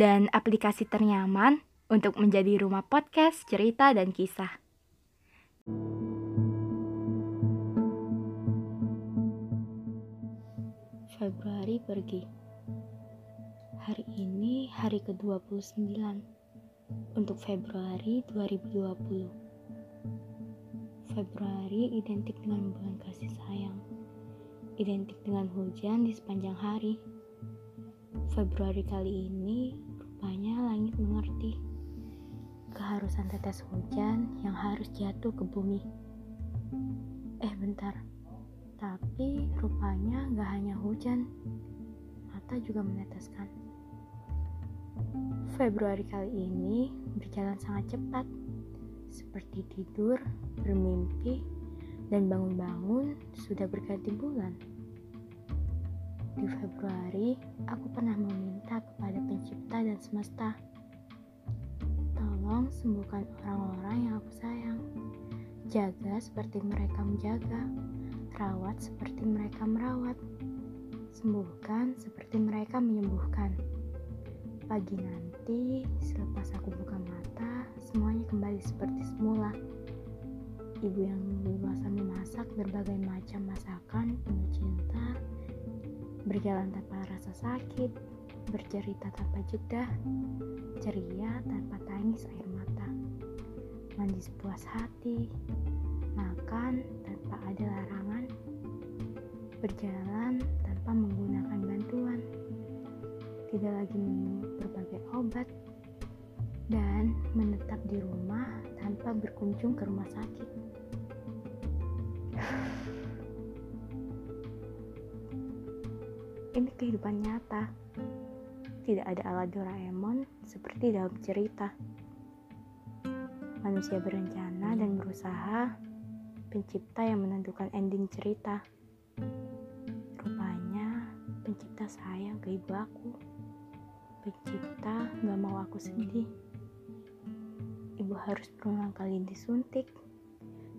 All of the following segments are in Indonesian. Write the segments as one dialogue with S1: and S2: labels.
S1: dan aplikasi ternyaman untuk menjadi rumah podcast, cerita, dan kisah.
S2: Februari pergi. Hari ini hari ke-29 untuk Februari 2020. Februari identik dengan bulan kasih sayang identik dengan hujan di sepanjang hari. Februari kali ini keharusan tetes hujan yang harus jatuh ke bumi. Eh bentar, tapi rupanya gak hanya hujan, mata juga meneteskan. Februari kali ini berjalan sangat cepat, seperti tidur, bermimpi, dan bangun-bangun sudah berganti bulan. Di Februari, aku pernah meminta kepada pencipta dan semesta, tolong sembuhkan orang-orang yang aku sayang. Jaga seperti mereka menjaga, rawat seperti mereka merawat, sembuhkan seperti mereka menyembuhkan. Pagi nanti, selepas aku buka mata, semuanya kembali seperti semula ibu yang dewasa memasak berbagai macam masakan penuh cinta, berjalan tanpa rasa sakit, bercerita tanpa jeda, ceria tanpa tangis air mata, mandi sepuas hati, makan tanpa ada larangan, berjalan tanpa menggunakan bantuan, tidak lagi minum berbagai obat, dan menetap di rumah tanpa berkunjung ke rumah sakit. Ini kehidupan nyata. Tidak ada ala Doraemon seperti dalam cerita. Manusia berencana dan berusaha, pencipta yang menentukan ending cerita. Rupanya, pencipta sayang ke ibu aku. Pencipta gak mau aku sedih ibu harus berulang kali disuntik,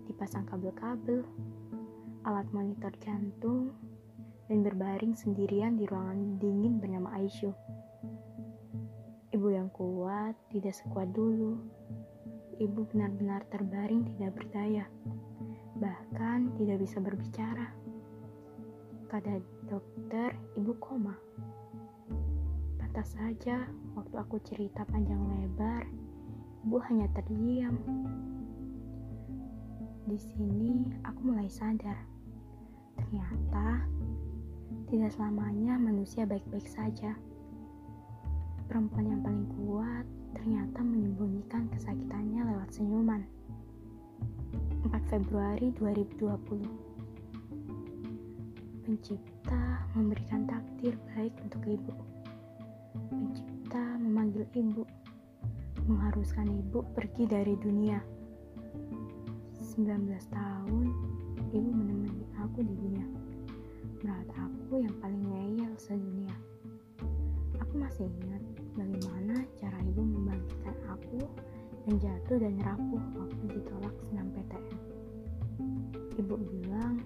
S2: dipasang kabel-kabel, alat monitor jantung, dan berbaring sendirian di ruangan dingin bernama ICU. Ibu yang kuat tidak sekuat dulu. Ibu benar-benar terbaring tidak berdaya, bahkan tidak bisa berbicara. Kata dokter, ibu koma. Pantas saja waktu aku cerita panjang lebar, Ibu hanya terdiam. Di sini aku mulai sadar. Ternyata tidak selamanya manusia baik-baik saja. Perempuan yang paling kuat ternyata menyembunyikan kesakitannya lewat senyuman. 4 Februari 2020 Pencipta memberikan takdir baik untuk ibu. Pencipta memanggil ibu mengharuskan ibu pergi dari dunia. 19 tahun, ibu menemani aku di dunia. Merawat aku yang paling ngeyel sedunia. Aku masih ingat bagaimana cara ibu membangkitkan aku dan jatuh dan rapuh waktu ditolak senam PTN. Ibu bilang,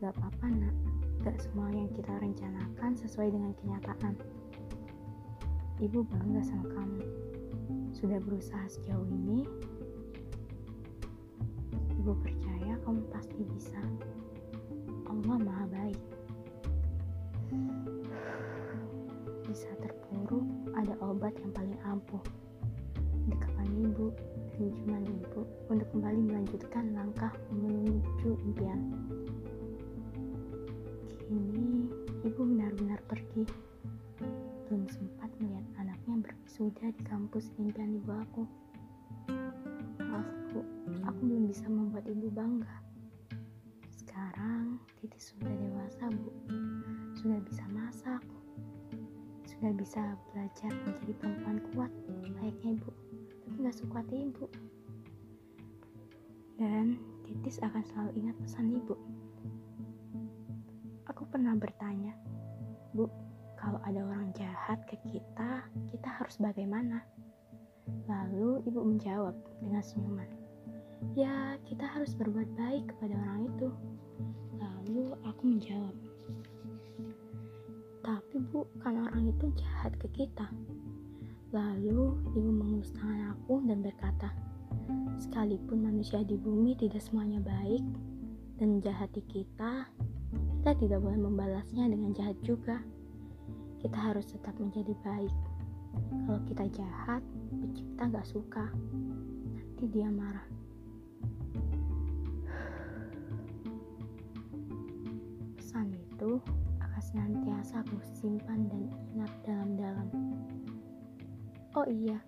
S2: gak apa-apa nak, gak semua yang kita rencanakan sesuai dengan kenyataan. Ibu bangga sama kamu sudah berusaha sejauh ini, Ibu percaya kamu pasti bisa. Allah Maha Baik. Bisa ada obat yang paling ampuh. Dekapan ibu, senyuman ibu untuk kembali melanjutkan langkah menuju impian. Kini ibu benar-benar pergi. Belum sempat melihat anaknya berwisuda di kampus impian ibu aku. Maaf aku belum bisa membuat ibu bangga. Sekarang Titi sudah dewasa bu, sudah bisa masak, sudah bisa belajar menjadi perempuan kuat layaknya ibu, tapi gak sekuat ibu. Dan Titis akan selalu ingat pesan ibu. Aku pernah bertanya, Bu, kalau ada orang jahat ke kita, kita harus bagaimana? Lalu ibu menjawab dengan senyuman, Ya, kita harus berbuat baik kepada orang itu. Lalu aku menjawab, Tapi bu, kan orang itu jahat ke kita. Lalu ibu mengelus tangan aku dan berkata, Sekalipun manusia di bumi tidak semuanya baik dan jahati kita, kita tidak boleh membalasnya dengan jahat juga. Kita harus tetap menjadi baik. Kalau kita jahat, pencipta gak suka. Nanti dia marah. Pesan itu senantiasa aku simpan dan ingat dalam-dalam. Oh iya,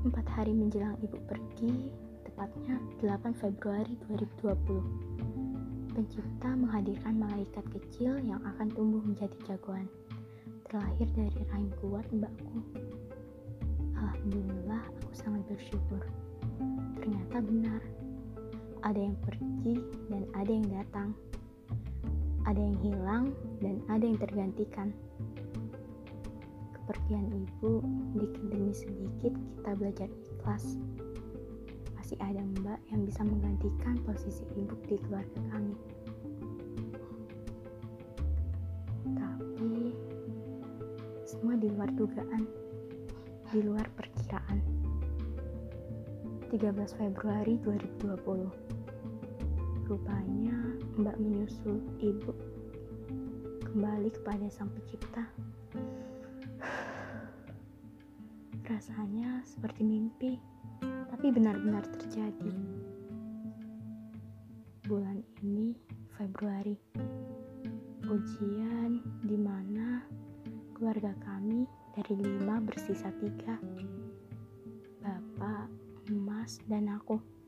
S2: Empat hari menjelang ibu pergi, tepatnya 8 Februari 2020, pencipta menghadirkan malaikat kecil yang akan tumbuh menjadi jagoan, terlahir dari rahim kuat mbakku. Alhamdulillah, aku sangat bersyukur. Ternyata benar, ada yang pergi dan ada yang datang. Ada yang hilang dan ada yang tergantikan kepergian ibu, sedikit demi sedikit kita belajar ikhlas. Masih ada mbak yang bisa menggantikan posisi ibu di keluarga kami. Tapi semua di luar dugaan, di luar perkiraan. 13 Februari 2020 Rupanya mbak menyusul ibu kembali kepada sang pencipta Rasanya seperti mimpi, tapi benar-benar terjadi. Bulan ini Februari, ujian di mana keluarga kami dari lima bersisa tiga, bapak, emas, dan aku.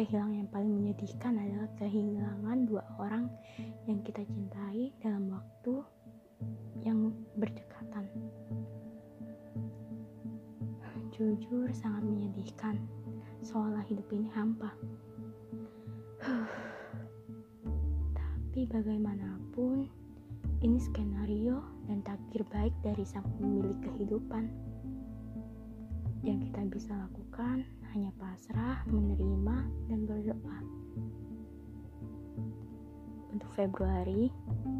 S2: Kehilangan yang paling menyedihkan adalah kehilangan dua orang yang kita cintai dalam waktu yang berdekatan. Jujur sangat menyedihkan, seolah hidup ini hampa. Tapi bagaimanapun, ini skenario dan takdir baik dari sang pemilik kehidupan. Yang kita bisa lakukan hanya pasrah, menerima, dan berdoa. Untuk Februari,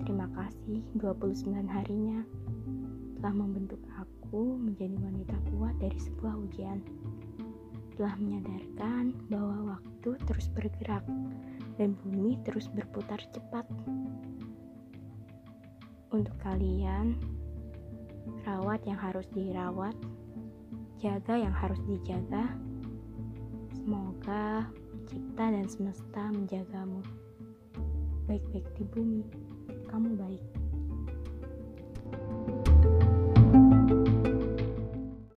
S2: terima kasih 29 harinya telah membentuk aku menjadi wanita kuat dari sebuah ujian. Telah menyadarkan bahwa waktu terus bergerak dan bumi terus berputar cepat. Untuk kalian, rawat yang harus dirawat, jaga yang harus dijaga. Semoga pencipta dan semesta menjagamu baik-baik di bumi, kamu baik.